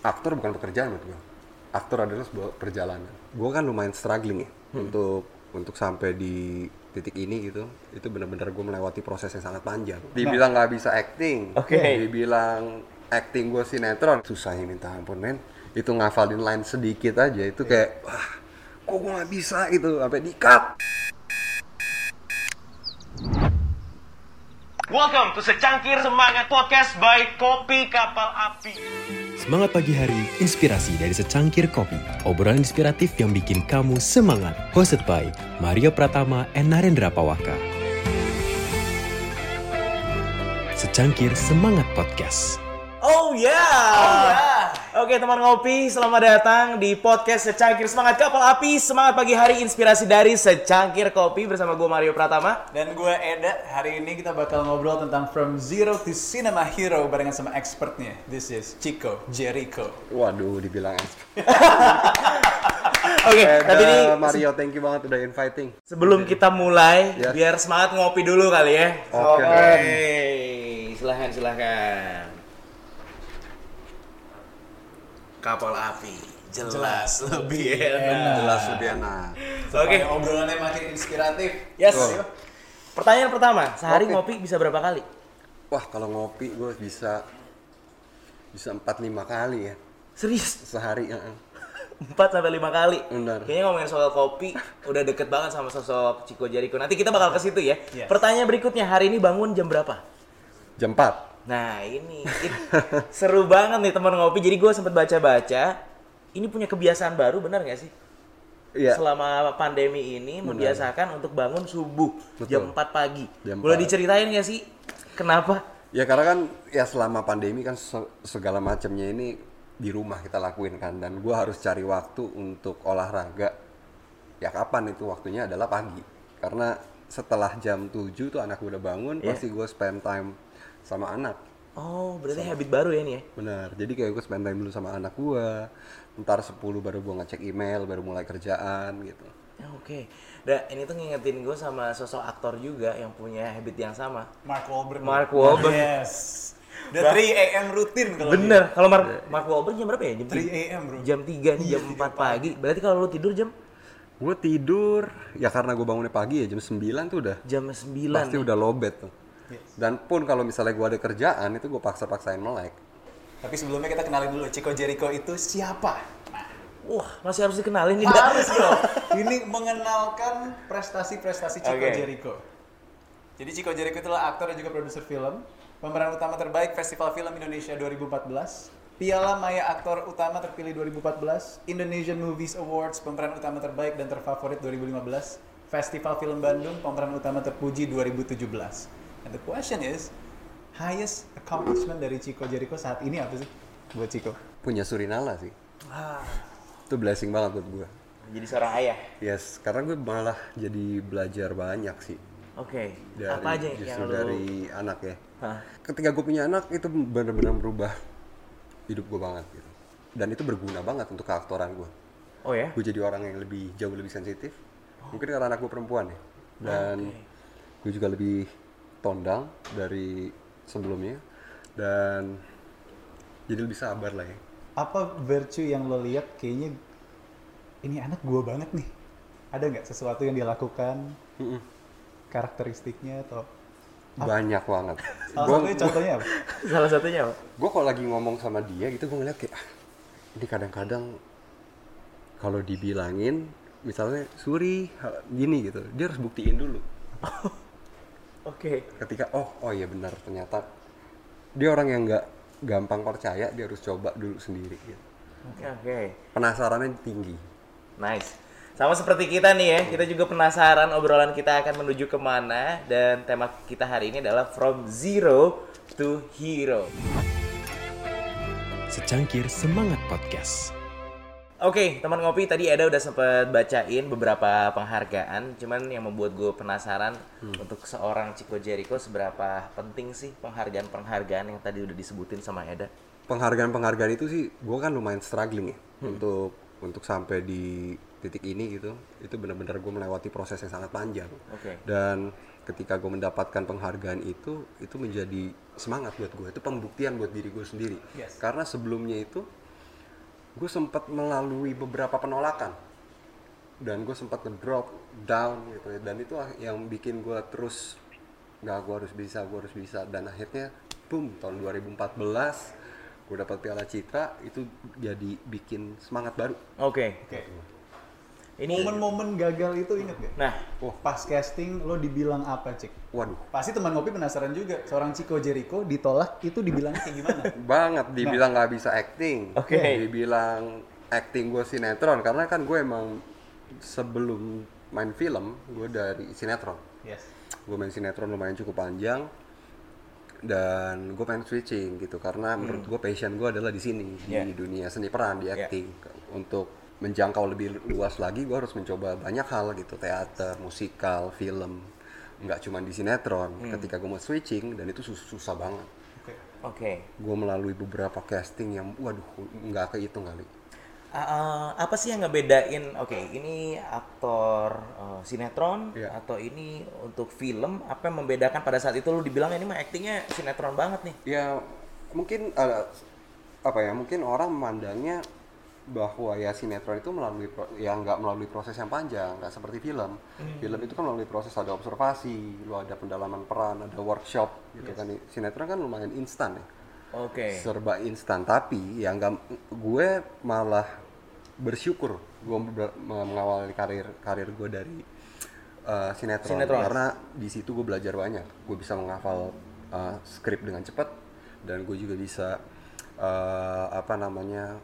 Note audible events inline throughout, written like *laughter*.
aktor bukan pekerjaan menurut gue aktor adalah sebuah perjalanan. Gue kan lumayan struggling ya untuk untuk sampai di titik ini gitu. Itu benar-benar gue melewati proses yang sangat panjang. Dibilang nggak bisa acting. Oke. dibilang acting gue sinetron. Susahnya minta ampun men. Itu ngafalin line sedikit aja itu kayak wah kok gue nggak bisa? Gitu sampai di cut Welcome to Secangkir Semangat Podcast by Kopi Kapal Api. Semangat pagi hari, inspirasi dari secangkir kopi. Obrolan inspiratif yang bikin kamu semangat. Hosted by Mario Pratama and Narendra Pawaka. Secangkir Semangat Podcast. Oh ya. Oke teman ngopi, selamat datang di podcast Secangkir Semangat Kapal Api. Semangat pagi hari inspirasi dari Secangkir Kopi bersama gue Mario Pratama. Dan gue Eda, hari ini kita bakal ngobrol tentang From Zero to Cinema Hero barengan sama expertnya. This is Chico Jericho. waduh dibilang *laughs* Oke, Eh, tapi ini Mario thank you banget udah inviting sebelum kita mulai, Yes. biar semangat ngopi dulu kali ya. Oke. silahkan silahkan. Kapal api, jelas, lebih enak. jelas lebih enak Oke, Supaya obrolannya makin inspiratif. yes. Betul. Pertanyaan pertama, sehari Oke. ngopi bisa berapa kali? wah kalau ngopi gue bisa bisa 4-5 kali ya Serius? sehari ya. 4 sampai 5 kali. Benar. Kayaknya ngomongin soal kopi udah deket banget sama sosok Chico Jericho. Nanti kita bakal ke situ ya. Yes. Pertanyaan berikutnya, hari ini bangun jam berapa? jam 4 Nah, ini it- seru banget nih teman ngopi. Jadi gue sempet baca-baca. Ini punya kebiasaan baru, benar nggak sih? Iya. Selama pandemi ini membiasakan untuk bangun subuh Betul. jam 4 pagi. Jam Boleh 4. diceritain nggak sih kenapa? Ya karena kan ya selama pandemi kan se- segala macamnya ini di rumah kita lakuin kan dan gua harus cari waktu untuk olahraga. Ya kapan itu waktunya adalah pagi. Karena setelah jam 7 tuh anak udah bangun Iya. pasti gue spend time sama anak. Oh, berarti habit baru ya nih ya? Benar. Jadi kayak gue spend time dulu sama anak gua. Ntar 10 baru gua ngecek email, baru mulai kerjaan gitu. Ya, Oke. Dan ini tuh ngingetin gue sama sosok aktor juga yang punya habit yang sama. Mark Wahlberg. Mark Wahlberg. Yes. The 3 AM rutin kalau Bener. Kalau Mark Mark Wahlberg jam berapa ya? Jam 3 3 AM bro. Jam 3 nih, jam 4 pagi. Berarti kalau lu tidur jam Gue tidur, ya karena gue bangunnya pagi ya jam 9 tuh udah jam 9. pasti udah lobet tuh. Dan pun kalau misalnya gue ada kerjaan itu gue paksa-paksain melek. Tapi sebelumnya kita kenalin dulu Chico Jericho itu siapa? Nah, Wah, masih harus dikenalin nih, harus *laughs* dong. Ini mengenalkan prestasi-prestasi Chico Oke. Jericho. Jadi Chico Jericho itulah aktor dan juga produser film, pemeran utama terbaik Festival Film Indonesia 2014, Piala Maya Aktor Utama terpilih 2014, Indonesian Movies Awards pemeran utama terbaik dan terfavorit 2015, Festival Film Bandung pemeran utama terpuji 2017. And the question is, highest accomplishment dari Chico Jericho saat ini apa sih buat Chico? Punya Surinala sih. Wah, Itu blessing banget buat gue. jadi seorang ayah. Yes, karena gue malah jadi belajar banyak sih. Oke. Dari, Apa aja yang justru lu dari anak ya. Hah? Ketika gue punya anak itu benar-benar merubah hidup gue banget gitu. Dan itu berguna banget untuk keaktoran gue. Oh ya? Gue jadi orang yang lebih jauh lebih sensitif. Mungkin karena anak gue perempuan ya. Dan gue juga lebih tondang dari sebelumnya. Dan jadi lebih sabar lah ya. apa virtue yang lo lihat kayaknya ini anak gua banget nih ada nggak sesuatu yang dia lakukan Mm-mm. karakteristiknya atau Banyak banget. salah Gua- satunya contohnya apa *laughs* Salah satunya apa? gue kalau lagi ngomong sama dia gitu gue ngeliat kayak ah, ini kadang-kadang kalau dibilangin misalnya suri gini gitu dia harus buktiin dulu *laughs* Oke. ketika oh oh iya benar ternyata dia orang yang nggak gampang percaya dia harus coba dulu sendiri gitu Oke, oke. penasarannya tinggi Nice. Sama seperti kita nih ya, kita juga penasaran obrolan kita akan menuju ke mana dan tema kita hari ini adalah From Zero to Hero. Secangkir Semangat Podcast. Oke, teman ngopi tadi Eda udah sempet bacain beberapa penghargaan, cuman yang membuat gue penasaran untuk seorang Chico Jericho seberapa penting sih penghargaan-penghargaan yang tadi udah disebutin sama Eda. penghargaan-penghargaan itu sih gue kan lumayan struggling ya untuk untuk sampai di titik ini gitu itu benar-benar gue melewati proses yang sangat panjang Oke. dan ketika gue mendapatkan penghargaan itu itu menjadi semangat buat gue itu pembuktian buat diri gue sendiri Yes. karena sebelumnya itu gue sempat melalui beberapa penolakan dan gue sempat ngedrop down gitu ya dan itu yang bikin gue terus nggak gue harus bisa gue harus bisa dan akhirnya boom tahun 2014 gue dapat piala citra itu jadi bikin semangat baru Oke. Oke. Ini Momen-momen gagal itu inget gak? nah, Oh, pas casting lo dibilang apa, Cik? waduh Pasti teman ngopi penasaran juga. Seorang Chico Jericho ditolak itu dibilangnya kayak gimana? *laughs* banget dibilang nggak bisa acting Oke. dibilang acting gue sinetron karena kan gue emang sebelum main film gue dari sinetron yes. gue main sinetron lumayan cukup panjang dan gue pengen switching gitu karena menurut gue passion gue adalah di sini di Yeah. dunia seni peran di Yeah. acting untuk menjangkau lebih luas lagi gue harus mencoba banyak hal gitu teater musikal film nggak cuma di sinetron ketika gue mau switching dan itu sus- susah banget Oke. oke. gue melalui beberapa casting yang waduh nggak kehitung kali ah, apa sih yang ngebedain? Oke, ini aktor eh, sinetron Iya. atau ini untuk film? Apa yang membedakan pada saat itu lu dibilang ini mah aktingnya sinetron banget nih? ya mungkin ada apa ya mungkin orang memandangnya bahwa ya sinetron itu melalui ya nggak melalui proses yang panjang nggak seperti film. Film itu kan melalui proses ada observasi lu ada pendalaman peran ada workshop gitu kan. Sinetron kan lumayan instan ya. Oke. serba instan. Tapi yang nggak gue malah bersyukur gue ber- mengawali karir karir gue dari uh, sinetron, Sinetron. karena di situ gue belajar banyak. Gue bisa menghafal uh, skrip dengan cepat dan gue juga bisa uh, apa namanya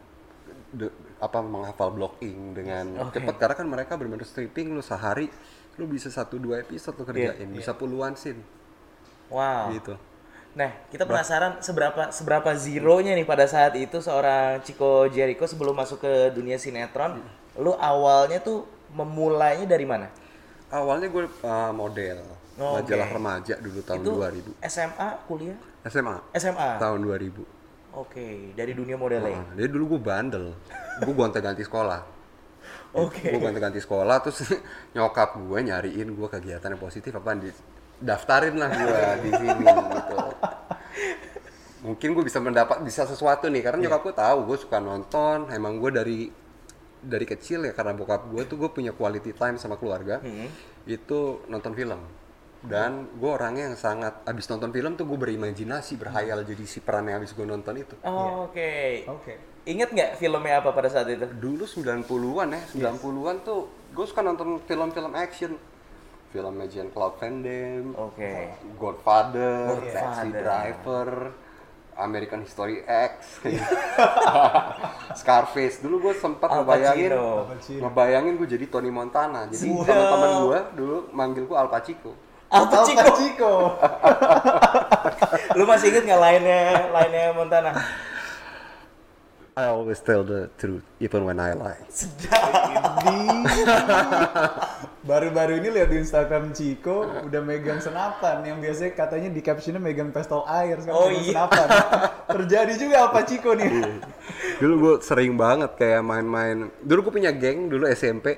de- apa menghafal blocking dengan Oke. cepat karena kan mereka benar-benar stripping lu sehari lu bisa satu dua episode lu kerjain bisa puluhan scene Wow. gitu Nah, kita penasaran seberapa seberapa zeronya nih pada saat itu seorang Chico Jericho sebelum masuk ke dunia sinetron, lu awalnya tuh memulainya dari mana? awalnya gue uh, model Oh, majalah oke. remaja dulu tahun itu 2000 SMA, kuliah? SMA SMA. tahun 2000 Oke, dari dunia modeling. Nah, jadi dulu gue bandel. Gue gonta-ganti sekolah. Oke. gue gonta-ganti sekolah terus *laughs* nyokap gue nyariin gue kegiatan yang positif apa di daftarin lah gue di sini gitu. Mungkin gue bisa mendapat bisa sesuatu nih karena nyokap gue tahu gue suka nonton. Emang gue dari dari kecil ya karena bokap gue tuh gue punya quality time sama keluarga. Itu nonton film dan gue orangnya yang sangat abis nonton film tuh gue berimajinasi berhayal jadi si peran yang abis gue nonton itu Oh, Oke. Oke. Ingat nggak filmnya apa pada saat itu? dulu 90-an ya 90-an tuh gue suka nonton film-film action filmnya Jean Claude Van Damme Oke. Godfather, Godfather. Taxi Driver American History X *laughs* Scarface dulu gue sempat ngebayangin ngebayangin gue jadi Tony Montana jadi Wow. teman-teman gue dulu manggil gue Al Pacino Al Pacino. Pacino. Lu masih inget nggak lainnya lainnya Montana? I always tell the truth even when I lie *laughs* baru-baru ini lihat di Instagram Chico udah megang senapan yang biasanya katanya di captionnya megang pistol air sekarang Oh iya. senapan. *laughs* Terjadi juga apa Chico nih? dulu gue sering banget kayak main-main dulu gue punya geng dulu SMP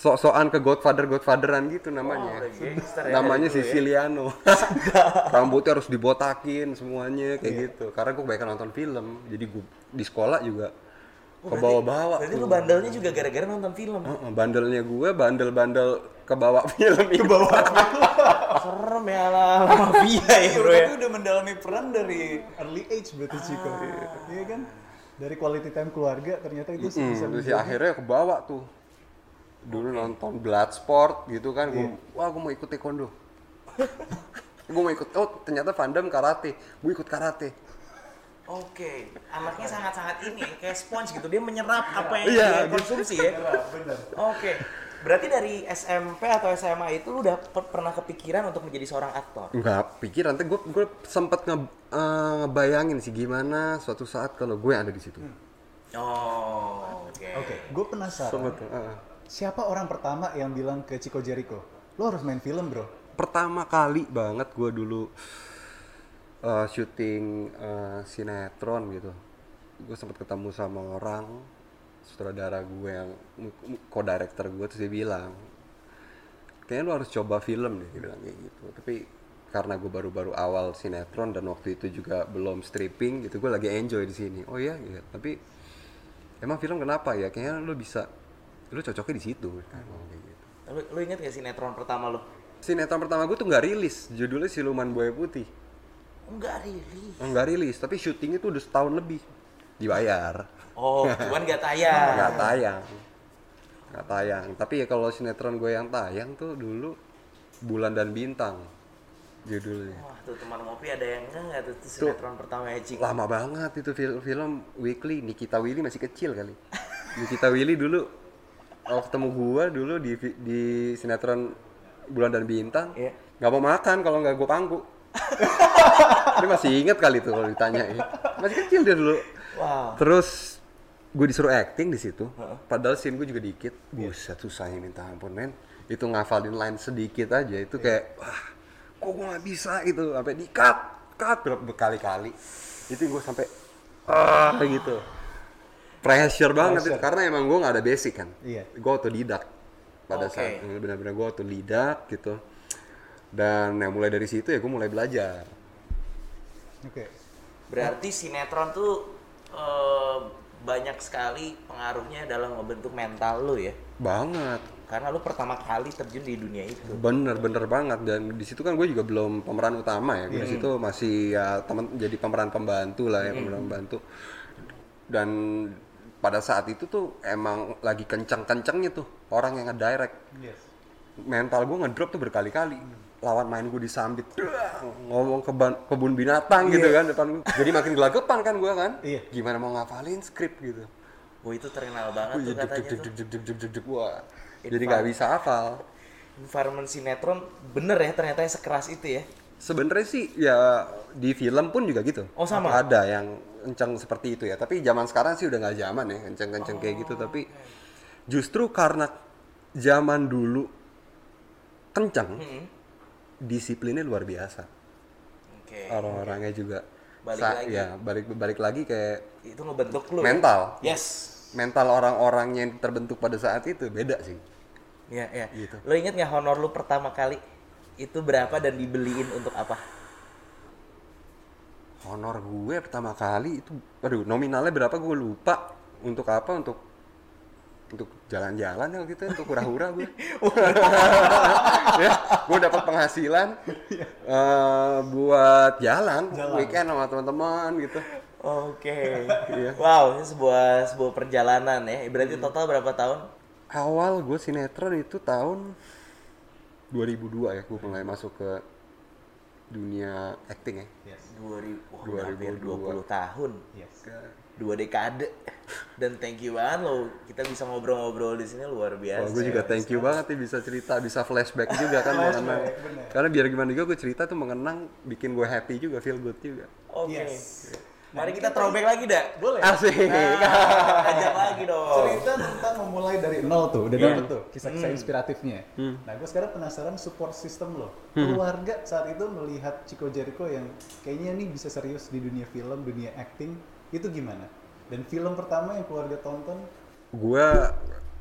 sok-sokan ke Godfather Godfatheran gitu namanya Oh, gangster ya namanya dulu ya. Siciliano *laughs* rambutnya harus dibotakin semuanya kayak gitu karena gue kebanyakan nonton film jadi gue di sekolah juga ke bawah-bawa Berarti tuh. lu bandelnya juga gara-gara nonton film. Heeh, bandelnya gue bandel-bandel ke bawah *laughs* film ke bawah *laughs* Serem ya lah mafia ya bro ya. Tapi udah mendalami peran dari early age berarti Chico. Iya kan? Dari quality time keluarga ternyata itu sih bisa terus ya akhirnya ke bawah tuh dulu nonton Bloodsport gitu kan gue wah gue mau ikut taekwondo *laughs* gue mau ikut oh ternyata fandom karate gue ikut karate Oke, anaknya sangat-sangat ini kayak sponge gitu. Dia menyerap apa yang Iya, dia konsumsi ya. Oke. Berarti dari SMP atau SMA itu lu udah per- pernah kepikiran untuk menjadi seorang aktor? nggak pikir nanti gue gue sempet nge, eh, ngebayangin sih gimana suatu saat kalau gue ada di situ Oh, oke. Oke, gue penasaran. Sempet, eh. Siapa orang pertama yang bilang ke Chico Jericho, lo harus main film bro? pertama kali banget gue dulu eh, syuting eh, sinetron gitu. Gue sempet ketemu sama orang sutradara gue yang co-director gue terus dia bilang kayaknya lu harus coba film deh dia bilang kayak gitu. Tapi karena gue baru-baru awal sinetron dan waktu itu juga belum stripping gitu gue lagi enjoy di sini. Oh iya iya tapi emang film kenapa ya? Kayaknya lu bisa lu cocoknya di situ kan? Ngomong kayak gitu. Lu, lu inget gak sinetron pertama lu? sinetron pertama gue tuh nggak rilis. Judulnya Siluman Buaya Putih. Enggak rilis. nggak rilis. Tapi syutingnya tuh udah setahun lebih. Dibayar. Oh, cuman gak tayang. nggak tayang. Nggak tayang. Tapi ya kalau sinetron gue yang tayang tuh dulu Bulan dan Bintang judulnya. Wah, tuh teman ngopi ada yang enggak nggak tuh, tuh. sinetron pertama ya, Cik? lama banget itu film film weekly. Nikita Willy masih kecil kali. Nikita Willy dulu kalau ketemu gua dulu di di sinetron Bulan dan Bintang Iya. nggak mau makan kalau nggak gua pangku. *laughs* Dia masih inget kali tuh kalau ditanya masih kecil dia dulu. Wow. terus gue disuruh acting di situ padahal scene gue juga dikit. Buset susahnya minta ampun men. Itu ngafalin line sedikit aja itu kayak wah kok gue nggak bisa gitu. Sampai di cut cut ber- berkali-kali. Itu gue sampai ah gitu pressure banget itu karena emang gue nggak ada basic kan Iya. gue otodidak pada Oke. saat benar-benar gue otodidak gitu dan yang mulai dari situ ya gue mulai belajar Oke. Berarti sinetron tuh eh, banyak sekali pengaruhnya dalam ngebentuk mental lu ya. banget Karena lu pertama kali terjun di dunia itu. Bener bener banget dan di situ kan gue juga belum pemeran utama ya. Gue di situ masih ya teman jadi pemeran pembantu lah ya pemeran pembantu. Dan pada saat itu tuh emang lagi kencang-kencangnya tuh orang yang ngedirect. Yes. Mental gue ngedrop tuh berkali-kali. Lawan main gue disambit, ngomong ke kebun binatang gitu kan depan gue. Jadi makin gelagapan kan gue kan. Iya. Gimana mau ngafalin skrip gitu. Wah itu terkenal banget Gue tuh jadi katanya wah. Jadi nggak bisa hafal. Environment sinetron bener ya ternyata sekeras itu ya. Sebenarnya sih ya di film pun juga gitu. Oh, sama? Ada yang kencang seperti itu ya. Tapi zaman sekarang sih udah nggak zaman ya kencang-kencang kayak gitu. Tapi justru karena zaman dulu kencang, disiplinnya luar biasa. Oke. Orang-orangnya juga. Balik sa- lagi. Ya balik balik lagi kayak Itu ngebentuk lu. ya? mental. Yes. Mental orang-orang yang terbentuk pada saat itu beda sih. Ya, ya. Gitu. Lo inget nggak honor lu pertama kali itu berapa dan dibeliin untuk apa? honor gue pertama kali itu aduh nominalnya berapa gue lupa untuk apa untuk untuk jalan-jalan ya gitu untuk hura-hura gue *laughs* *laughs* ya gue dapat penghasilan *laughs* eh, buat jalan, weekend sama teman-teman gitu Oke. Iya. Wow, ini sebuah sebuah perjalanan ya. Berarti total berapa tahun? awal gue sinetron itu tahun 2002 ya gue mulai masuk ke dunia acting ya Yes. 2000, wah, udah hampir 2002. 20 tahun. Yes. Dua dekade. *laughs* Dan thank you banget lo. Kita bisa ngobrol-ngobrol di sini luar biasa. Wah, gue juga thank you banget nih bisa cerita, bisa flashback juga kan mengenang. Karena biar gimana juga gue cerita tuh mengenang, bikin gue happy juga, feel good juga. Oke. Yes. Mari kita throwback lagi dah. Boleh. Asik. Ajak lagi dong. Cerita tentang memulai dari nol tuh, udah dapet tuh kisah-kisah inspiratifnya. Nah, gue sekarang penasaran support system lo. Keluarga saat itu melihat Chico Jericho yang kayaknya nih bisa serius di dunia film, dunia acting, itu gimana? Dan film pertama yang keluarga tonton, gue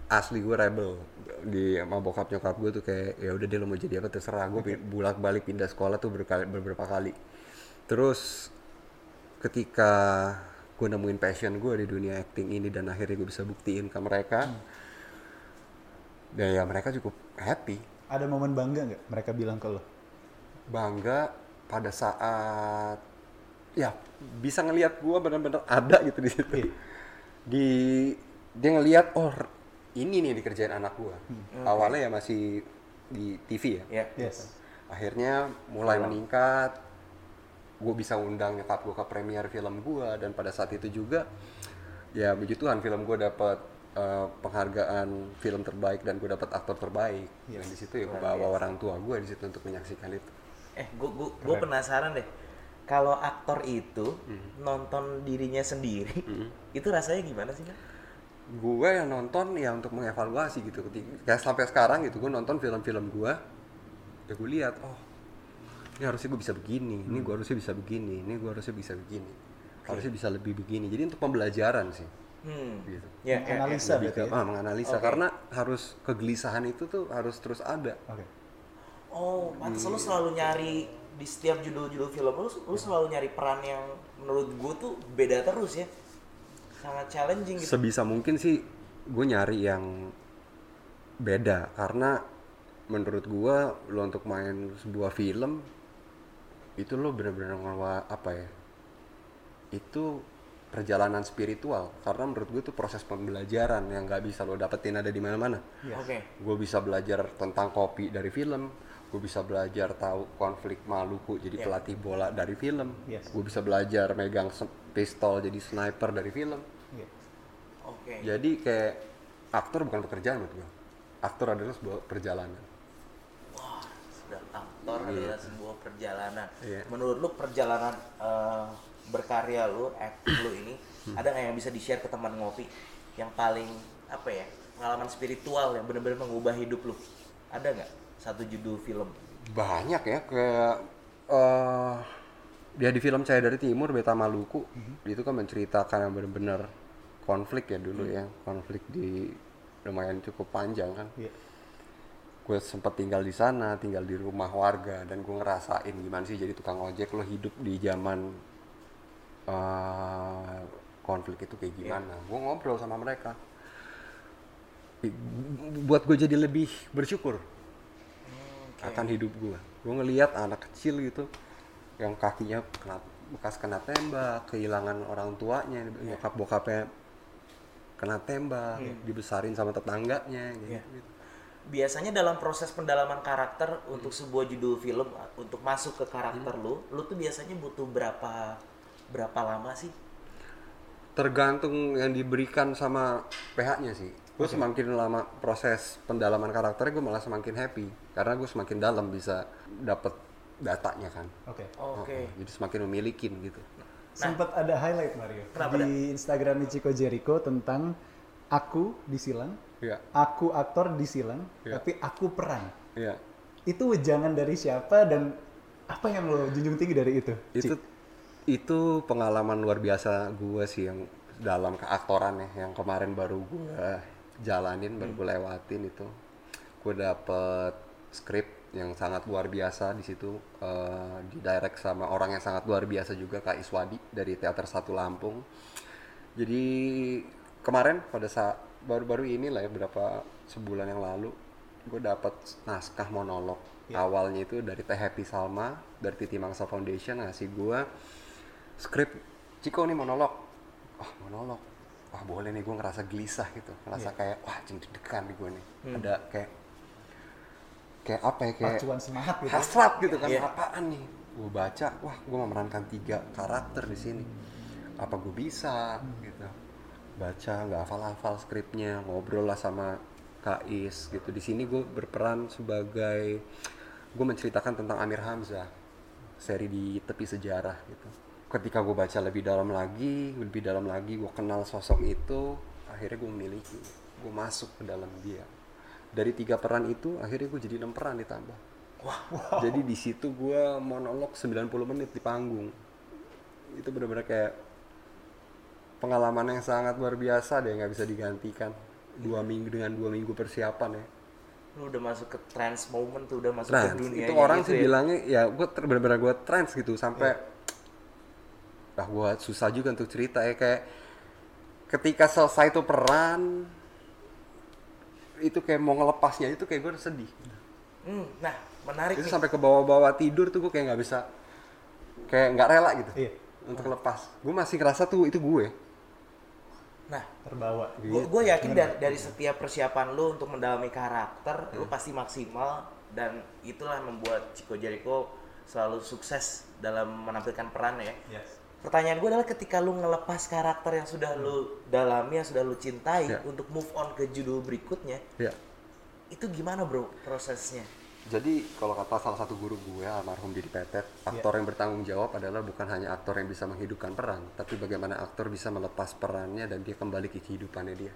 asli gue rebel di sama bokap nyokap gue tuh kayak ya udah dia lo mau jadi apa terserah gue bolak balik pindah sekolah tuh berkali, beberapa kali terus ketika gue nemuin passion gue di dunia acting ini dan akhirnya gue bisa buktiin ke mereka dan ya mereka cukup happy ada momen bangga nggak mereka bilang ke lo? bangga pada saat ya bisa ngelihat gua benar-benar ada gitu di situ. Di dia ngelihat oh ini nih dikerjain anak gua. Awalnya ya masih di TV ya. Ya. Yes. Akhirnya mulai meningkat. Gue bisa undang nyokap gue ke premier film gua dan pada saat itu juga ya puji Tuhan film gue dapat eh, penghargaan film terbaik dan gue dapat aktor terbaik. Dan di situ ya gue bawa orang tua gue di situ untuk menyaksikan itu. Eh, gue gua penasaran deh. Kalau aktor itu nonton dirinya sendiri, itu rasanya gimana sih, kan? gue yang nonton ya untuk mengevaluasi gitu ketika sampai sekarang gitu gue nonton film-film gue ya gue lihat oh ini harusnya gue bisa begini ini gue harusnya bisa begini ini gue harusnya bisa begini harusnya bisa lebih begini jadi untuk pembelajaran sih Hmm. gitu Ya, ya, ya. Ke- ya? ah, menganalisa karena harus kegelisahan itu tuh harus terus ada Oke. Oh, pantas lu selalu nyari di setiap judul-judul film lu, lu selalu nyari peran yang menurut gue tuh beda terus ya. sangat challenging gitu. sebisa mungkin sih gue nyari yang beda karena menurut gue lo untuk main sebuah film itu lo bener-bener ngewa apa ya itu perjalanan spiritual karena menurut gue itu proses pembelajaran yang nggak bisa lo dapetin ada di mana-mana Oke. gue bisa belajar tentang kopi dari film gue bisa belajar tahu konflik Maluku jadi pelatih bola dari film Yes. gue bisa belajar megang pistol jadi sniper dari film Iya. Oke. jadi kayak aktor bukan pekerjaan menurut gue aktor adalah sebuah perjalanan Wah, sudah aktor adalah sebuah perjalanan. Iya. Menurut lu perjalanan eh, berkarya lu, acting lu ini, ada nggak yang bisa di-share ke teman ngopi yang paling apa ya pengalaman spiritual yang benar-benar mengubah hidup lu? Ada nggak satu judul film? banyak ya kayak eh dia di film saya dari timur Beta Maluku itu kan menceritakan yang benar-benar konflik ya dulu ya konflik di lumayan cukup panjang kan Iya. Gue sempat tinggal di sana tinggal di rumah warga dan gue ngerasain gimana sih jadi tukang ojek lo hidup di zaman eh, konflik itu kayak gimana. Gue ngobrol sama mereka. Buat gue jadi lebih bersyukur akan hidup gue. Gue ngelihat anak kecil gitu yang kakinya kena bekas kena tembak kehilangan orang tuanya nyokap bokapnya kena tembak dibesarin sama tetangganya gitu, Iya. Biasanya dalam proses pendalaman karakter untuk sebuah judul film untuk masuk ke karakter lu, lu tuh biasanya butuh berapa berapa lama sih? tergantung yang diberikan sama PH-nya sih. Gue semakin lama proses pendalaman karakternya gue malah semakin happy karena gue semakin dalam bisa dapet datanya kan. Oke. Oke. Oh, jadi semakin memilikin gitu. Sempat ada highlight Mario Kenapa di Instagram Chico Jericho tentang aku disilang, Iya, aku aktor disilang, Iya. tapi aku peran. iya. Itu wejangan dari siapa dan apa yang lo junjung tinggi dari itu? Itu itu pengalaman luar biasa gue sih yang dalam keaktoran ya yang kemarin baru gue jalanin baru gue lewatin itu gue dapet skrip yang sangat luar biasa di situ eh, di direct sama orang yang sangat luar biasa juga Kak Iswadi dari Teater Satu Lampung jadi kemarin pada saat baru-baru ini lah ya berapa sebulan yang lalu gue dapet naskah monolog. Awalnya itu dari Teh Happy Salma dari Titi Mangsa Foundation ngasih gue skrip Ciko nih monolog. Wah monolog? Wah boleh nih gue ngerasa gelisah gitu. Ngerasa kayak wah jeng deg-degan nih gue nih. Ada kayak kayak apa ya kayak Pacuan semangat gitu. hasrat gitu kan Iya. apaan nih? Gue baca wah gue memerankan tiga karakter di sini. Apa gue bisa? Gitu baca nggak hafal-hafal skripnya ngobrol lah sama Kais gitu. Di sini gue berperan sebagai gue menceritakan tentang Amir Hamzah seri di tepi sejarah gitu. Ketika gue baca lebih dalam lagi lebih dalam lagi gue kenal sosok itu akhirnya gue memiliki gue masuk ke dalam dia. Dari tiga peran itu akhirnya gue jadi enam peran ditambah. Jadi di situ gue monolog 90 menit di panggung. Itu benar-benar kayak pengalaman yang sangat luar biasa deh nggak bisa digantikan. Dua minggu dengan dua minggu persiapan ya. Lu udah masuk ke trans moment tuh, udah masuk trans. ke dunia itu orang gitu sih ya. bilangnya ya gue benar-benar gue trans gitu sampai ah gue susah juga untuk cerita ya kayak ketika selesai tuh peran itu kayak mau ngelepasnya itu kayak gue sedih. Hmm, nah, menarik itu nih. sampai ke bawah-bawah tidur tuh gue kayak nggak bisa kayak nggak rela gitu Iya. untuk lepas. Gue masih ngerasa tuh itu gue Nah, Terbawa. gue yakin dari, dari setiap persiapan lu untuk mendalami karakter, lu pasti maksimal dan itulah yang membuat Chico Jericho selalu sukses dalam menampilkan peran ya. Yes. Pertanyaan gue adalah ketika lu ngelepas karakter yang sudah lu dalami, yang sudah lu cintai Ya. untuk move on ke judul berikutnya, ya itu gimana bro prosesnya? Jadi kalau kata salah satu guru gue almarhum Didi Petet aktor yang bertanggung jawab adalah bukan hanya aktor yang bisa menghidupkan peran tapi bagaimana aktor bisa melepas perannya dan dia kembali ke kehidupannya dia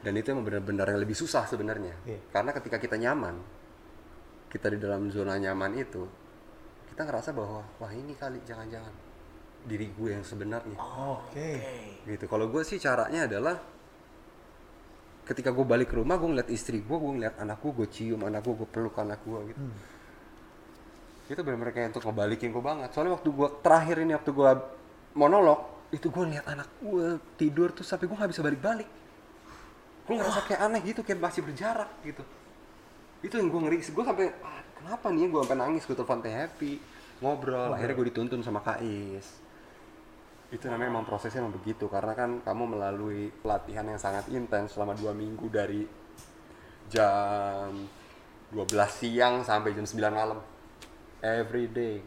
dan itu yang benar-benar yang lebih susah sebenarnya Iya. karena ketika kita nyaman kita di dalam zona nyaman itu kita ngerasa bahwa wah ini kali jangan-jangan diri gue yang sebenarnya Oke. Oke. gitu kalau gue sih caranya adalah ketika gue balik ke rumah gue ngeliat istri gue gue ngeliat anak gue gue cium anak gue gue peluk anak gue gitu. Itu benar-benar kayak untuk ngebalikin gue banget. Soalnya waktu gue terakhir ini waktu gue monolog itu gue lihat anak gue tidur tuh sampai gue nggak bisa balik-balik. Gue ngerasa kayak aneh gitu kayak masih berjarak gitu. Itu yang gue ngeri gue sampai ah, kenapa nih gue sampai nangis? Gue telepon teh happy ngobrol akhirnya gue dituntun sama Kais itu namanya emang prosesnya emang begitu karena kan kamu melalui pelatihan yang sangat intens selama dua minggu dari jam 12 siang sampai jam 9 malam every day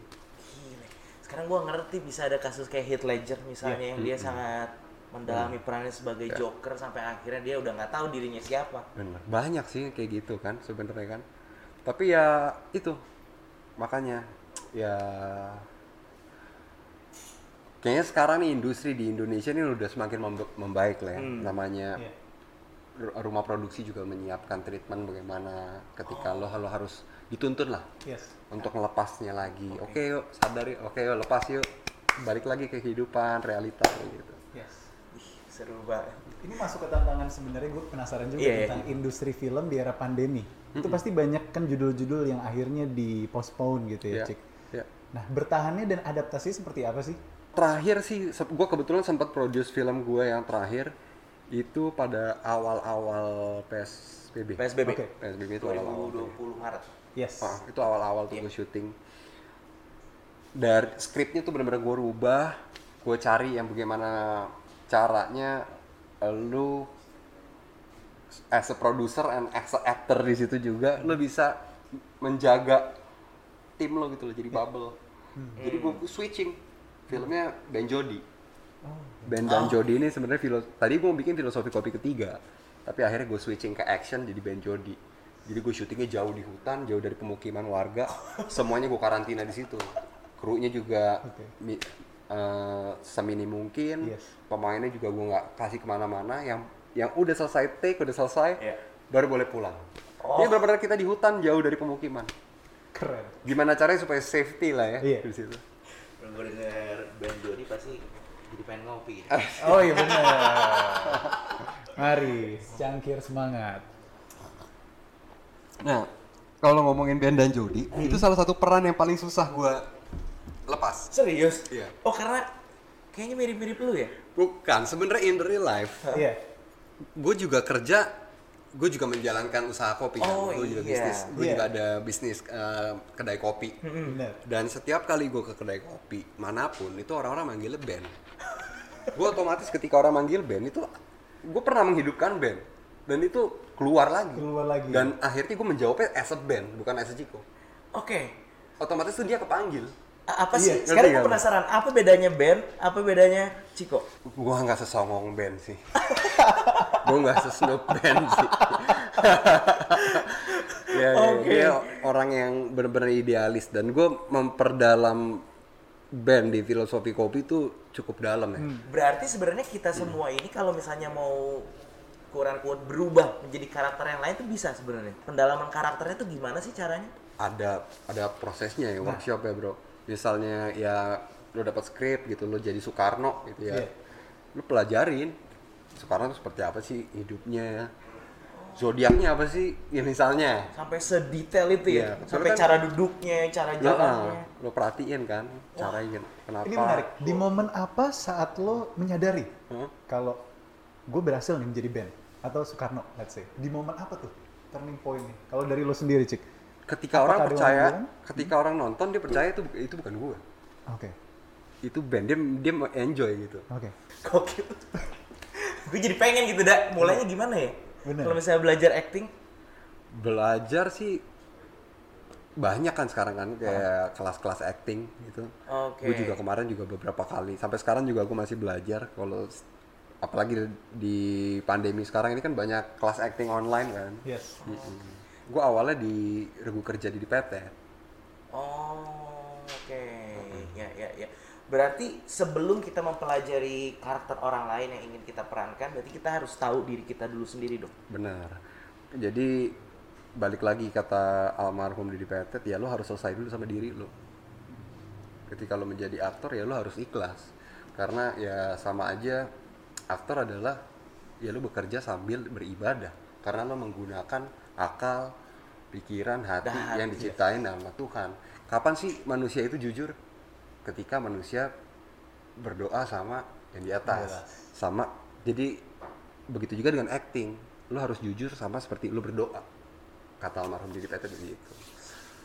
Gile. Sekarang gua ngerti bisa ada kasus kayak Heath Ledger misalnya yang dia sangat mendalami perannya sebagai Joker sampai akhirnya dia udah nggak tahu dirinya siapa. Bener. Banyak sih kayak gitu kan sebenarnya kan. Tapi ya itu makanya ya kayaknya sekarang nih industri di Indonesia ini udah semakin membaik lah ya. Namanya Iya. ru- rumah produksi juga menyiapkan treatment bagaimana ketika lo lo harus dituntun lah Yes. untuk melepasnya lagi. Oke yuk sadar yuk, oke yuk lepas yuk. Balik lagi ke kehidupan realita kayak gitu. Yes. Ih, seru banget. Ini masuk ke tantangan sebenarnya gue penasaran juga Iya, iya. tentang industri film di era pandemi. Itu pasti banyak kan judul-judul yang akhirnya di postpone gitu ya, Ya, Cik. ya. Nah, bertahannya dan adaptasi seperti apa sih? Terakhir sih gue kebetulan sempat produce film gue yang terakhir itu pada awal-awal PSBB. PSBB. Oke. PSBB itu awal-awal. 2020 Maret. Yes. Ah, itu awal-awal tuh gue syuting. Dari skripnya tuh bener-bener gue rubah, gue cari yang bagaimana caranya lu as a producer and as a actor di situ juga lu bisa menjaga tim lo gitu loh jadi bubble. Jadi gue switching filmnya Ben Jody. Ben dan Jody ini sebenarnya filo tadi gue mau bikin filosofi kopi ketiga, tapi akhirnya gue switching ke action jadi Ben Jody. Jadi gue syutingnya jauh di hutan, jauh dari pemukiman warga, semuanya gue karantina di situ. Krunya juga Oke. mi- eh, semini mungkin, Yes. pemainnya juga gue nggak kasih ke mana-mana. Yang yang udah selesai take, udah selesai, Iya. baru boleh pulang. Ini benar-benar kita di hutan, jauh dari pemukiman. Keren. Gimana caranya supaya safety lah ya Iya. di situ. Gue denger Ben Jody pasti jadi pengen ngopi. *laughs* Oh iya benar. Mari, cangkir semangat. Nah, kalau ngomongin Ben dan Jody, itu salah satu peran yang paling susah gue lepas. Serius? Iya. Oh karena kayaknya mirip-mirip lu ya? Bukan, sebenarnya in the real life, Iya. gue juga kerja, gue juga menjalankan usaha kopi kan, Oh, gue juga iya. bisnis, gue Iya. juga ada bisnis eh, kedai kopi. Benar. Dan setiap kali gue ke kedai kopi, mana pun, itu orang-orang manggilnya Ben. *laughs* gue otomatis ketika orang manggil Ben itu, gue pernah menghidupkan Ben. Dan itu keluar lagi. Keluar lagi. Dan akhirnya gue menjawabnya as a Ben, bukan as a Chico. Oke. Otomatis tuh dia kepanggil. A- Apa Iya, sih? Sekarang ngerti gue penasaran, apa bedanya Ben? Apa bedanya Ciko? Gua nggak sesongong band sih. *laughs* gua nggak sesnoop band sih. *laughs* ya, ya, Oke. dia orang yang benar-benar idealis dan gue memperdalam band di filosofi kopi itu cukup dalam ya. Berarti sebenarnya kita semua ini kalau misalnya mau kurang kuat berubah menjadi karakter yang lain tuh bisa sebenarnya. Pendalaman karakternya tuh gimana sih caranya? Ada ada prosesnya ya workshop ya bro. Misalnya ya lo dapat skrip gitu lo jadi Soekarno gitu ya. Iya. Lo pelajarin Tuh seperti apa sih hidupnya. Zodiaknya apa sih? Ya misalnya. Sampai sedetail itu ya. Iya, Sampai kan- cara duduknya, cara Nah, jalannya. lo perhatiin kan caranya kenapa Ini menarik. Di momen apa saat lo menyadari Hah? kalau gue berhasil nih menjadi band atau Soekarno, let's say. Di momen apa tuh turning point nih? Kalau dari lo sendiri, Cik. ketika Apakah orang percaya orang ketika orang nonton dia percaya itu itu bukan gue Oke. itu band dia dia mau enjoy gitu Oke. Gokil. Gue jadi pengen gitu dah. Mulainya gimana ya? Kalau misalnya belajar acting, belajar sih banyak kan sekarang kan kayak kelas-kelas acting gitu. Oke. gue juga kemarin juga beberapa kali sampai sekarang juga gue masih belajar. Kalau apalagi di pandemi sekarang ini kan banyak kelas acting online kan. Yes. gue awalnya di regu kerja di PT Oh, oke. Ya, ya, ya. Berarti sebelum kita mempelajari karakter orang lain yang ingin kita perankan, berarti kita harus tahu diri kita dulu sendiri dong. Benar. Jadi balik lagi kata almarhum Didi Petet, ya lo harus selesai dulu sama diri lo. Ketika lo menjadi aktor ya lo harus ikhlas. Karena ya sama aja aktor adalah ya lo bekerja sambil beribadah. Karena lo menggunakan akal, pikiran, hati Dan yang hati, diciptain sama Tuhan. Kapan sih manusia itu jujur? Ketika manusia berdoa sama yang di atas. Sama jadi begitu juga dengan acting. Lu harus jujur sama seperti lu berdoa. Kata almarhum Didi Petet begitu.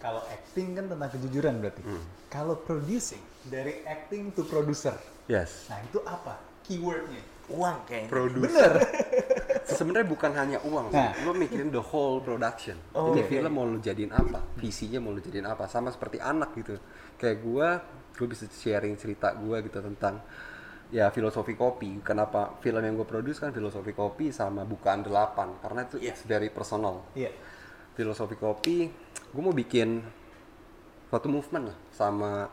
Kalau acting kan tentang kejujuran berarti. Hmm. Kalau producing dari acting to producer. Yes. Nah, itu apa? Keywordnya. Uang kayaknya. Producer. *laughs* *laughs* Sebenarnya bukan hanya uang. Nah. lu mikirin the whole production. Oh, Jadi oke. film mau lu jadiin apa, visinya mau lu jadiin apa, sama seperti anak gitu. Kayak gua, gua bisa sharing cerita gua gitu tentang ya filosofi kopi. Kenapa film yang gue produce kan filosofi kopi sama bukaan delapan, karena itu it's very personal. Iya. Filosofi kopi, gue mau bikin suatu movement lah sama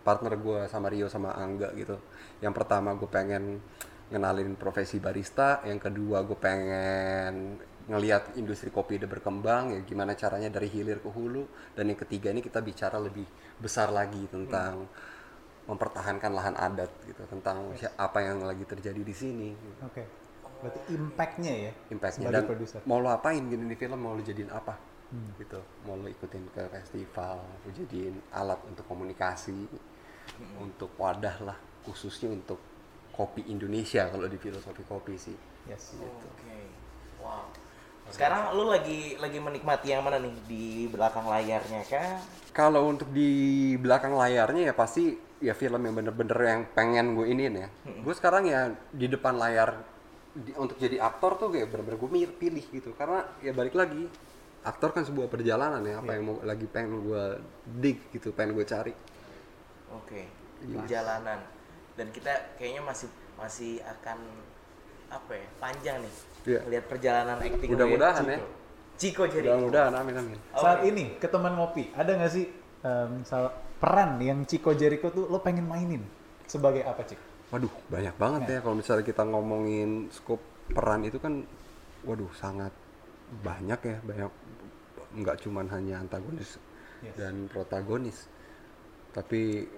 partner gue sama Rio sama Angga gitu. Yang pertama gue pengen ngenalin profesi barista, yang kedua gue pengen ngelihat industri kopi udah berkembang ya gimana caranya dari hilir ke hulu dan yang ketiga ini kita bicara lebih besar lagi tentang mempertahankan lahan adat gitu tentang si- apa yang lagi terjadi di sini Oke. Berarti impact-nya ya. impactnya dan produser. mau lo apain gini di film mau lo jadiin apa gitu mau lo ikutin ke festival lo jadiin alat untuk komunikasi untuk wadah lah khususnya untuk kopi Indonesia kalau di filosofi kopi sih Yes. Oke. Wow. Sekarang lu lagi lagi menikmati yang mana nih? Di belakang layarnya kah? kalau untuk di belakang layarnya ya pasti ya film yang bener-bener yang pengen gue iniin ya. Gue sekarang ya di depan layar di- untuk jadi aktor tuh kayak bener-bener gue pilih gitu. Karena ya balik lagi aktor kan sebuah perjalanan ya apa yang mau lagi pengen gue dig gitu pengen gue cari. Oke. Perjalanan. Dan kita kayaknya masih masih akan apa ya? Panjang nih. Iya. Lihat perjalanan acting mudah-mudahan ya Ciko jadi. mudah-mudahan amin amin Saat ini ke teman ngopi, ada nggak sih misal peran yang Chico Jericho tuh lo pengen mainin sebagai apa, Cik? waduh banyak banget ya kalau misalnya kita ngomongin skop peran itu kan waduh sangat banyak ya banyak nggak cuman hanya antagonis Yes. dan protagonis tapi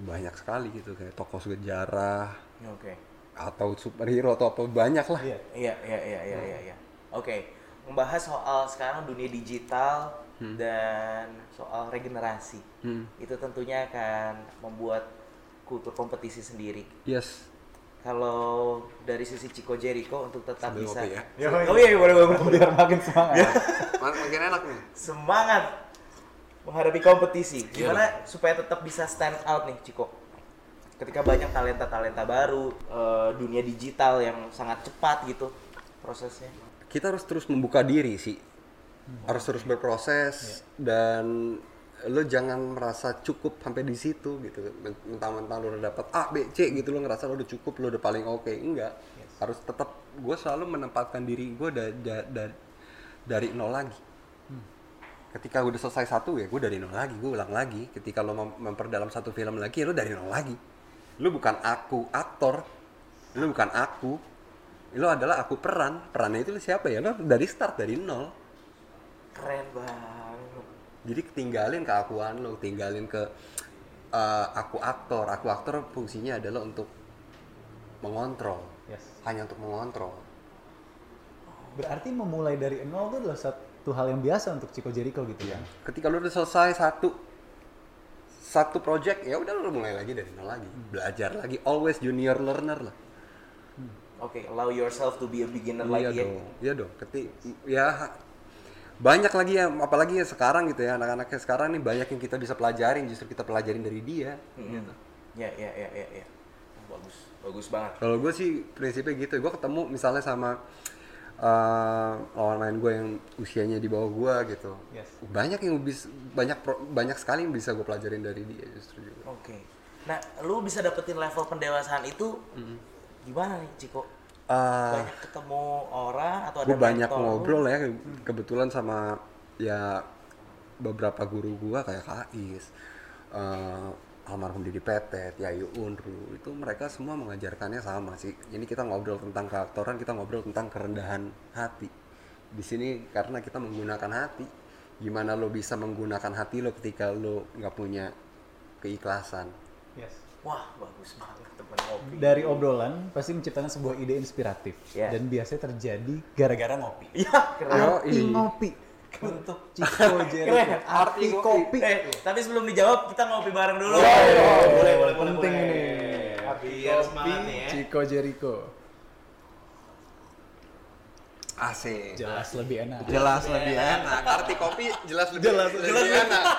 banyak sekali gitu kayak tokoh sejarah Oke. Atau superhero atau apa banyak lah Iya. Iya, iya, iya, iya, iya, iya. Oke, membahas soal sekarang dunia digital dan soal regenerasi. Hmm. Itu tentunya akan membuat kultur kompetisi sendiri. yes Kalau dari sisi Chico Jericho untuk tetap Sambil bisa ngopi ya. Oh iya, iya, boleh, boleh, boleh. Biar makin semangat. *laughs* makin enak nih Semangat menghadapi kompetisi. Iya Gimana supaya tetap bisa stand out nih, Chico? Ketika banyak talenta-talenta baru, eh, dunia digital yang sangat cepat gitu prosesnya. kita harus terus membuka diri sih. Harus terus berproses dan lo jangan merasa cukup sampai di situ gitu. Mentang-mentang lo udah dapat A B C gitu lo ngerasa lo udah cukup lo udah paling oke. Enggak. Harus tetap gue selalu menempatkan diri gue da- da- da- dari nol lagi. Ketika udah selesai satu ya gue dari nol lagi gue ulang lagi. Ketika lo mem- memperdalam satu film lagi ya lo dari nol lagi lo bukan aku aktor. Lo bukan aku. Lo adalah aku peran. Perannya itu siapa ya? Lo dari start dari nol. Keren banget. jadi tinggalin keakuan lo tinggalin ke eh, aku aktor. Aku aktor fungsinya adalah untuk mengontrol. Yes. hanya untuk mengontrol. Berarti memulai dari nol itu adalah satu hal yang biasa untuk Chico Jericho gitu ya. ketika lo udah selesai satu satu project ya udah lo mulai lagi dari nol lagi belajar lagi always junior learner lah Oke, allow yourself to be a beginner iya lagi ya. dong iya dong Keti ya banyak lagi ya apalagi ya sekarang gitu ya anak-anaknya sekarang nih banyak yang kita bisa pelajarin justru kita pelajarin dari dia Mm-mm. Ya, ya, ya, ya, ya. Bagus, bagus banget. Kalau gue sih prinsipnya gitu, gue ketemu misalnya sama eh, lawan main gue yang usianya di bawah gue gitu, Yes. banyak yang bisa banyak pro- banyak sekali yang bisa gue pelajarin dari dia justru juga. Oke. Nah, lu bisa dapetin level pendewasaan itu gimana nih, Ciko? Ah, Banyak ketemu orang atau ada gue banyak lu? ngobrol ya kebetulan sama ya beberapa guru gue kayak Kak Is, eh, almarhum Didi Petet, Yayu Unru itu mereka semua mengajarkannya sama sih. Ini kita ngobrol tentang keaktoran, kita ngobrol tentang kerendahan hati. Di sini karena kita menggunakan hati, gimana lo bisa menggunakan hati lo ketika lo nggak punya keikhlasan. Yes. Wah, bagus banget teman ngopi. Dari obrolan pasti menciptakan sebuah ide inspiratif Ya. dan biasanya terjadi gara-gara ngopi. Iya, keren. Arti ngopi untuk *laughs* Chico Jericho. Arti kopi. Eh, tapi sebelum dijawab kita ngopi bareng dulu. boleh, boleh, boleh, Penting boleh. ini. Biar semangat nih ya. Chico Jericho. Asik. Jelas lebih enak. Jelas lebih enak. Arti kopi jelas lebih, Jelas lebih enak. *laughs*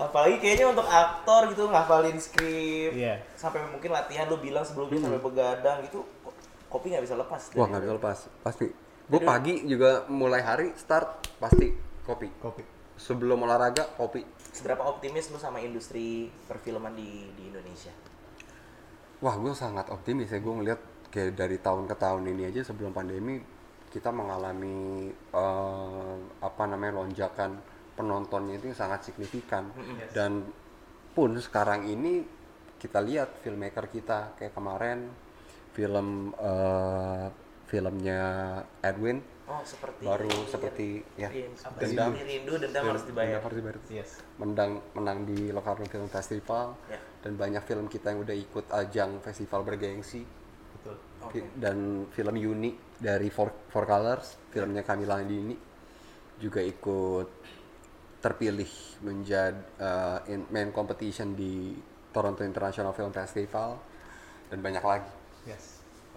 Apalagi kayaknya untuk aktor gitu ngafalin skrip. Iya. Sampai mungkin latihan lu bilang sebelumnya sampai begadang gitu ko- kopi nggak bisa lepas. Wah nggak bisa lepas, pasti. Gue pagi juga mulai hari start pasti kopi. Kopi. Sebelum olahraga kopi. Seberapa optimis lu sama industri perfilman di di Indonesia? Wah gue sangat optimis ya gue ngeliat kayak dari tahun ke tahun ini aja sebelum pandemi kita mengalami eh, apa namanya lonjakan penontonnya itu sangat signifikan dan pun sekarang ini kita lihat filmmaker kita kayak kemarin film eh, filmnya Edwin Oh seperti baru seperti ya Rin- apa sih? dendam rindu dendam harus dibayar. Dendam harus dibayar. Yes. menang menang di Locarno Film Festival Ya. dan banyak film kita yang udah ikut ajang festival bergengsi Betul. Oke. dan film Uni dari Four, Four Colors filmnya Kamila Andini juga ikut terpilih menjadi uh, in- main competition di Toronto International Film Festival dan banyak lagi Yes.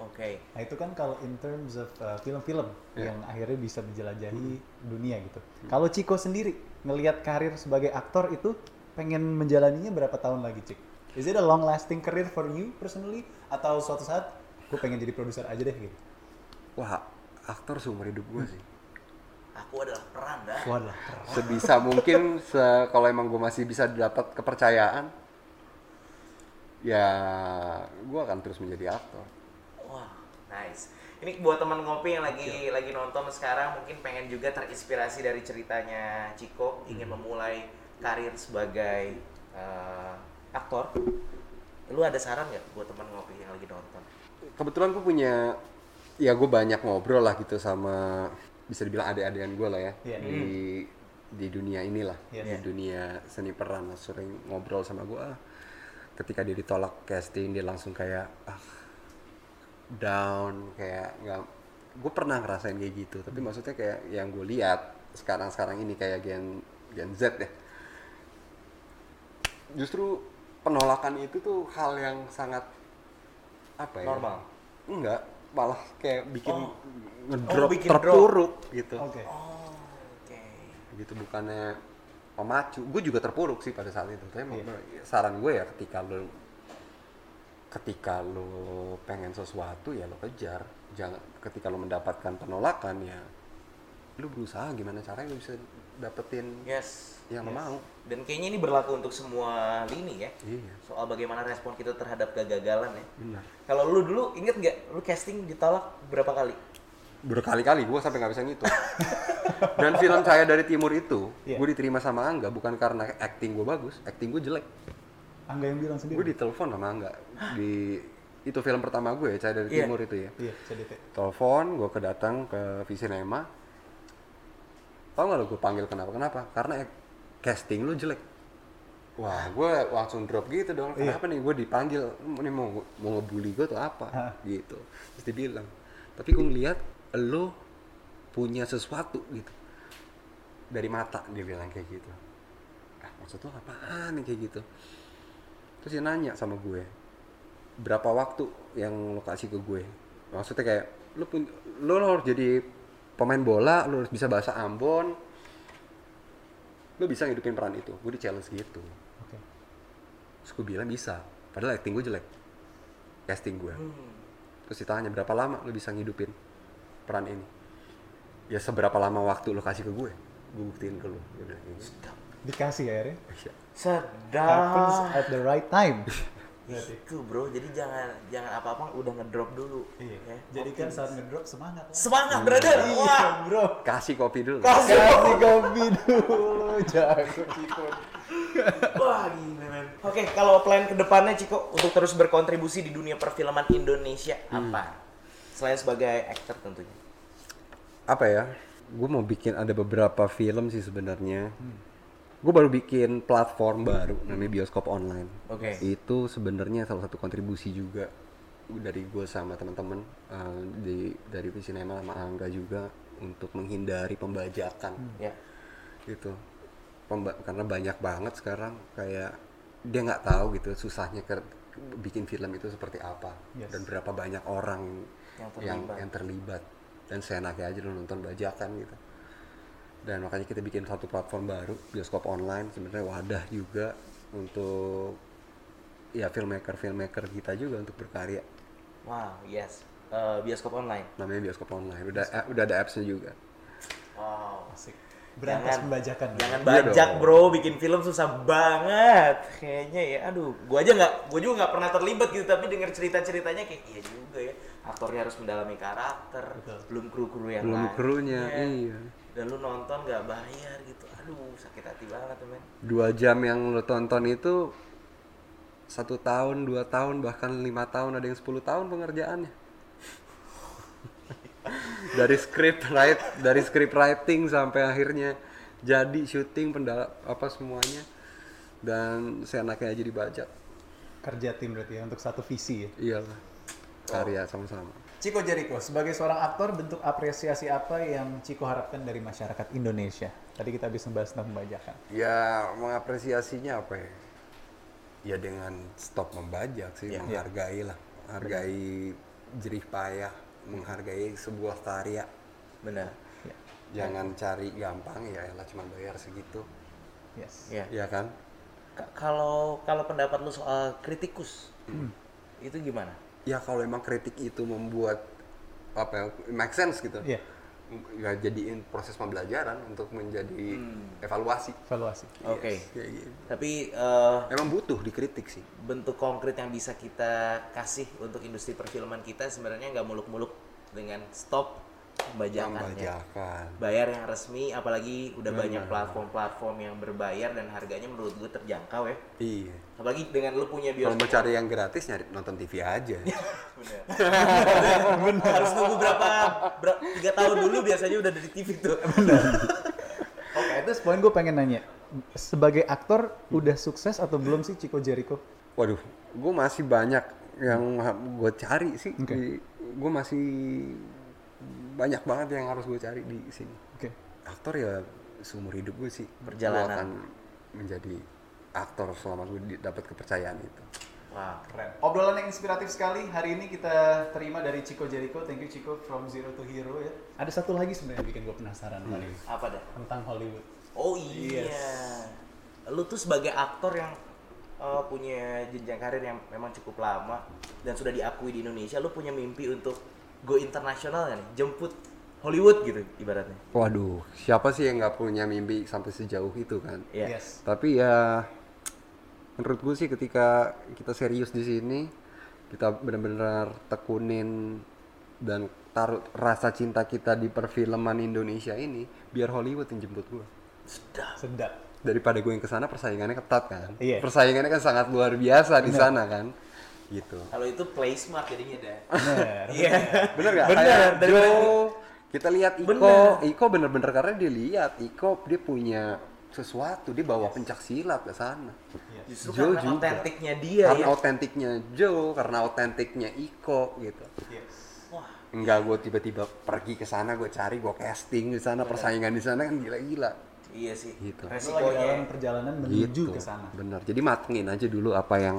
Oke. Nah itu kan kalau in terms of uh, film-film Iya. yang akhirnya bisa menjelajahi dunia gitu. Kalau Chico sendiri ngelihat karir sebagai aktor itu pengen menjalaninya berapa tahun lagi, Cik? Is it a long lasting career for you personally atau suatu saat gue pengen jadi produser aja deh gitu? wah aktor seumur hidup gue sih Aku adalah peran dah. Walah, sebisa mungkin se kalau emang gue masih bisa dapat kepercayaan ya gue akan terus menjadi aktor nice. Ini buat teman ngopi yang lagi lagi nonton sekarang mungkin pengen juga terinspirasi dari ceritanya Chico ingin memulai karir sebagai eh, aktor. Lu ada saran nggak buat teman ngopi yang lagi nonton? kebetulan gue punya ya gue banyak ngobrol lah gitu sama bisa dibilang adik-adikan gue lah ya Iya. di di dunia inilah Iya. di dunia seni peran sering ngobrol sama gue ah, ketika dia ditolak casting dia langsung kayak ah down kayak nggak gue pernah ngerasain kayak gitu tapi maksudnya kayak yang gue lihat sekarang sekarang ini kayak gen gen Z ya justru penolakan itu tuh hal yang sangat apa ya Normal. enggak malah kayak bikin Oh. ngedrop Oh, bikin terpuruk gitu Oke. Oh, oke. gitu bukannya pemacu gue juga terpuruk sih pada saat itu tapi mau- saran gue ya ketika lo ketika lo pengen sesuatu ya lo kejar jangan ketika lo mendapatkan penolakan ya lo berusaha gimana caranya lo bisa dapetin Yes. yang lo Yes. mau Dan kayaknya ini berlaku untuk semua lini ya. iya Soal bagaimana respon kita terhadap kegagalan ya. benar Kalau lu dulu inget nggak lu casting ditolak berapa kali? berkali-kali gue sampai nggak bisa ngitung *laughs* dan film saya dari timur itu Iya. gue diterima sama Angga bukan karena acting gue bagus acting gue jelek Angga yang bilang gue sendiri. ditelepon sama Angga. Di itu film pertama gue ya saya dari Iya. timur itu ya. Iya, CDT. telepon gue kedatang ke Visinema tau gak lo gue panggil kenapa kenapa karena ek- casting lu jelek. Wah gue langsung drop gitu dong. Iya. kenapa nih gue dipanggil? Ini mau mau ngebully gue atau apa? Gitu. Terus dia bilang tapi gue ngeliat lo punya sesuatu gitu. Dari mata dia bilang kayak gitu. Ah maksud lo apaan nih? kayak gitu terus dia nanya sama gue berapa waktu yang lo kasih ke gue? Maksudnya kayak lo pun lo harus jadi pemain bola lo harus bisa bahasa Ambon. Lo bisa ngidupin peran itu. Gue di challenge gitu. Oke. terus gue bilang bisa. Padahal acting gue jelek. Casting gue. Hmm. terus ditanya berapa lama lo bisa ngidupin peran ini? Ya seberapa lama waktu lo kasih ke gue? Gue buktiin ke lo. Bilang kayak gitu. Dikasih ya, akhirnya. Iya. Happens at the right time. *laughs* Itu bro, jadi jangan jangan apa-apa udah ngedrop dulu. Iya. ya. Jadi kan saat ngedrop semangat. lah. semangat brother. Iya, Wah. bro. kasih kopi dulu Kasih kopi dulu, *laughs* jago Chico. Wah gila men. Oke, kalau plan ke depannya Ciko untuk terus berkontribusi di dunia perfilman Indonesia apa? Selain sebagai aktor tentunya. apa ya gue mau bikin ada beberapa film sih sebenarnya gue baru bikin platform baru namanya bioskop online Oke. itu sebenarnya salah satu kontribusi juga dari gue sama teman-teman eh, di dari Visinema sama Angga juga untuk menghindari pembajakan Ya. gitu Pemba- karena banyak banget sekarang kayak dia nggak tahu gitu susahnya ke bikin film itu seperti apa Yes. dan berapa banyak orang Yang yang terlibat. yang terlibat dan seenaknya aja lu nonton bajakan gitu dan makanya kita bikin satu platform baru bioskop online sebenarnya wadah juga untuk ya filmmaker filmmaker kita juga untuk berkarya Wow, yes. Eh, bioskop online. namanya bioskop online udah eh, udah ada appsnya juga Wow. Asik. Berantas Jangan- pembajakan. Jangan Iya bajak dong. bro, bikin film susah banget. Kayaknya ya, aduh, gua aja nggak, gua juga nggak pernah terlibat gitu, tapi denger cerita-ceritanya kayak iya juga ya. Aktornya harus mendalami karakter, Betul. belum kru-kru yang belum lain. krunya iya Dan lu nonton nggak bayar gitu, aduh sakit hati banget men. dua jam yang lo tonton itu satu tahun dua tahun bahkan lima tahun ada yang 10 tahun pengerjaannya. *laughs* Dari script write dari script writing sampai akhirnya jadi syuting pendala apa semuanya. Dan seenaknya aja dibajak. Kerja tim berarti ya untuk satu visi ya. iyalah karya sama-sama Chico Jericho, sebagai seorang aktor, bentuk apresiasi apa yang Chico harapkan dari masyarakat Indonesia? Tadi kita habis membahas tentang pembajakan. ya mengapresiasinya apa ya ya dengan stop membajak sih Iya. menghargai lah menghargai jerih payah menghargai sebuah karya Benar. jangan cari gampang ya elah cuma bayar segitu Yes. Ya. ya kan Ka- Kalau kalau pendapat lu soal kritikus, itu gimana? Ya kalau emang kritik itu membuat apa ya make sense gitu Iya. ya jadiin proses pembelajaran untuk menjadi evaluasi Evaluasi. Oke. Yes, kayak gitu. Tapi eh, emang butuh dikritik sih bentuk konkret yang bisa kita kasih untuk industri perfilman kita sebenarnya nggak muluk-muluk dengan stop pembajakannya. membajakan Bayar yang resmi, apalagi udah banyak platform-platform yang berbayar dan harganya menurut gue terjangkau ya. iya Apalagi dengan lu punya kalau mau bioskop. cari yang gratis nyari nonton TV aja *laughs* Bener. Harus nunggu berapa, ber- tiga tahun dulu biasanya udah dari TV tuh. *laughs* Oke, terus poin gue pengen nanya. Sebagai aktor, udah sukses atau belum sih Chico Jericho? Waduh, gue masih banyak yang gue cari sih. Oke. Gue masih banyak banget yang harus gue cari di sini. Oke. Aktor ya seumur hidup gue sih. Perjalanan. Gue akan menjadi aktor selama gue dapat kepercayaan itu. Wah, Keren. Obrolan yang inspiratif sekali hari ini kita terima dari Chico Jericho. Thank you Chico from Zero to Hero ya. Ada satu lagi sebenarnya yang bikin gue penasaran hari ini. apa dah? tentang Hollywood. Oh iya. Lu tuh sebagai aktor yang uh, punya jenjang karir yang memang cukup lama dan sudah diakui di Indonesia, lu punya mimpi untuk go internasional kan? Jemput Hollywood gitu ibaratnya. Waduh, siapa sih yang nggak punya mimpi sampai sejauh itu kan? Iya. Yes. Tapi ya menurut gue sih ketika kita serius di sini, kita benar-benar tekunin dan taruh rasa cinta kita di perfilman Indonesia ini, biar Hollywood yang jemput gue. Sudah. Sedap. Daripada gue yang ke sana persaingannya ketat kan? Iya. Persaingannya kan sangat luar biasa di sana kan? Gitu. Kalau itu play smart jadinya dah. Bener. Iya. Bener gak? Bener, Kayak daripada- Joe, kita lihat Iko, Bener. Iko bener-bener karena dia lihat Iko dia punya sesuatu, dia bawa pencak silat ke sana. Justru Joe karena juga. otentiknya dia karena ya. otentiknya Joe, karena otentiknya Iko gitu. Yes. Wah, Enggak gue tiba-tiba pergi ke sana, gue cari, gue casting di sana, persaingan di sana kan gila-gila. iya sih. Gitu. Lagi dalam perjalanan menuju Gitu. ke sana. Bener. Jadi matengin aja dulu apa yang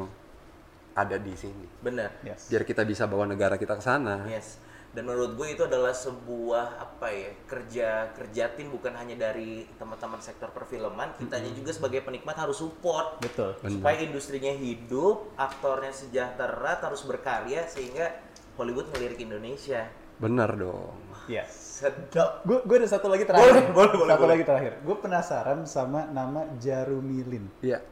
ada di sini. Bener. Yes. Biar kita bisa bawa negara kita ke sana. Yes. Dan menurut gue itu adalah sebuah apa ya kerja kerja tim bukan hanya dari teman-teman sektor perfilman, kitanya juga sebagai penikmat harus support Betul. supaya industrinya hidup, aktornya sejahtera, terus berkarya sehingga Hollywood ngelirik Indonesia. Bener dong. Yes. Sedap. Gue gue ada satu lagi terakhir. Boleh, boleh, boleh, Satu boleh. lagi terakhir. Gue penasaran sama nama Jarumilin. Iya.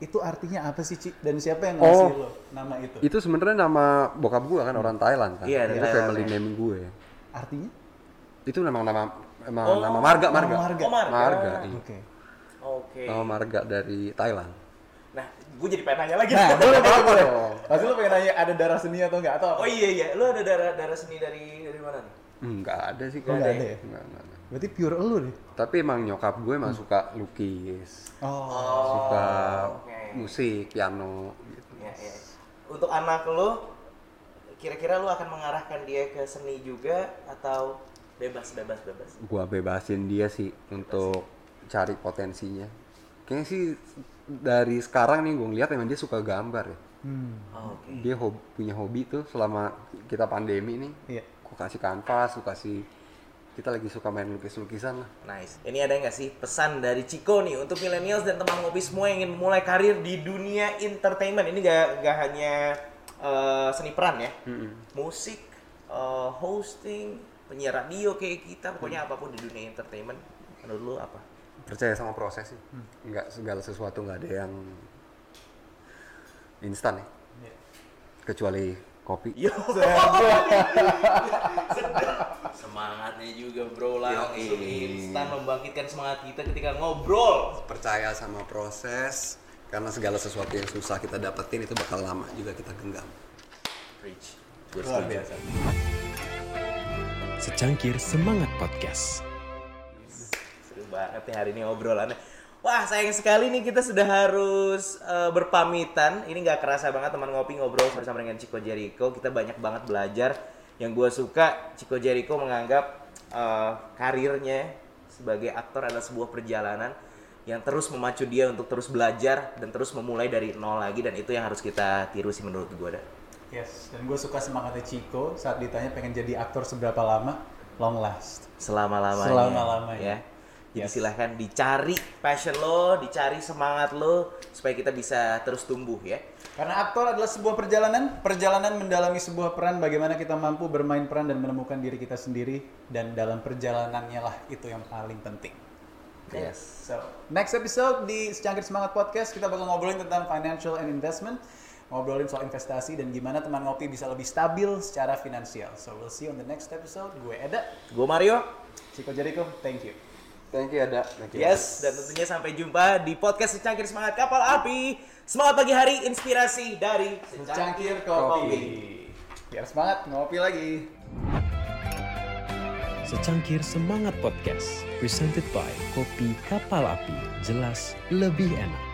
Itu artinya apa sih, Ci? Dan siapa yang Oh. ngasih lo nama itu? Itu sebenarnya nama bokap gua kan orang Thailand kan. Iya, itu Thailand, family ya. name gue. Artinya? Itu memang nama emang Oh, nama marga marga. nama marga. Oh, marga. Marga, iya. Oke. Oke. Nama marga dari Thailand. Nah, gue jadi pengen nanya lagi. Nah, *laughs* boleh, boleh, boleh. Pasti lo pengen nanya ada darah seni atau enggak? Atau apa? oh iya iya, lu ada darah darah seni dari dari mana nih? Enggak ada sih Oh, kalau. enggak ada ya? Enggak, enggak ada. Berarti pure elu nih? Tapi emang nyokap gue emang suka lukis, Oh. suka oke. musik, piano gitu. Ya, ya. Untuk anak lu, kira-kira lu akan mengarahkan dia ke seni juga atau bebas bebas bebas? Gua bebasin dia sih untuk cari potensinya. kayaknya sih dari sekarang nih gue ngeliat emang dia suka gambar ya Oh, Oke. dia hobi, punya hobi tuh selama kita pandemi nih Iya. Gue kasih kanvas gue kasih kita lagi suka main lukis-lukisan lah Nice. Ini ada nggak sih pesan dari Ciko nih untuk millennials dan teman ngopi semua yang ingin memulai karir di dunia entertainment? Ini gak, gak hanya eh, seni peran ya, musik, eh, hosting, penyiar radio kayak kita, pokoknya apa pun di dunia entertainment. Menurut lu apa? percaya sama proses sih nggak segala sesuatu nggak ada yang instan ya Iya. kecuali kopi Yo. *laughs* Semangatnya juga bro langsung instan membangkitkan semangat kita ketika ngobrol. percaya sama proses karena segala sesuatu yang susah kita dapetin itu bakal lama juga kita genggam Preach. Gue Luar biasa. Secangkir Semangat Podcast. Seru banget nih hari ini obrolannya. Wah sayang sekali nih kita sudah harus eh, berpamitan. Ini nggak kerasa banget teman ngopi ngobrol bersama dengan Chico Jericho. Kita banyak banget belajar. Yang gue suka Chico Jericho menganggap eh, karirnya sebagai aktor adalah sebuah perjalanan yang terus memacu dia untuk terus belajar dan terus memulai dari nol lagi dan itu yang harus kita tiru sih menurut gue. Yes, dan gue suka semangatnya Chico saat ditanya pengen jadi aktor seberapa lama, long last. selama-lamanya. Selama-lamanya. Ya. Jadi Yes. silahkan dicari passion lo, dicari semangat lo supaya kita bisa terus tumbuh ya. Karena aktor adalah sebuah perjalanan, perjalanan mendalami sebuah peran, bagaimana kita mampu bermain peran dan menemukan diri kita sendiri, dan dalam perjalanannya lah itu yang paling penting. Yes. So, next episode di Secangkir Semangat Podcast kita bakal ngobrolin tentang financial and investment, ngobrolin soal investasi dan gimana teman ngopi bisa lebih stabil secara finansial. So, we'll see you on the next episode. Gue Eda, Gue Mario. Chico Jericho, thank you. Thank you ada thank you Yes, dan tentunya sampai jumpa di podcast Secangkir Semangat Kapal Api. Semangat pagi hari, inspirasi dari Secangkir Kopi. Biar semangat ngopi lagi. Secangkir Semangat Podcast. Presented by Kopi Kapal Api. Jelas lebih enak.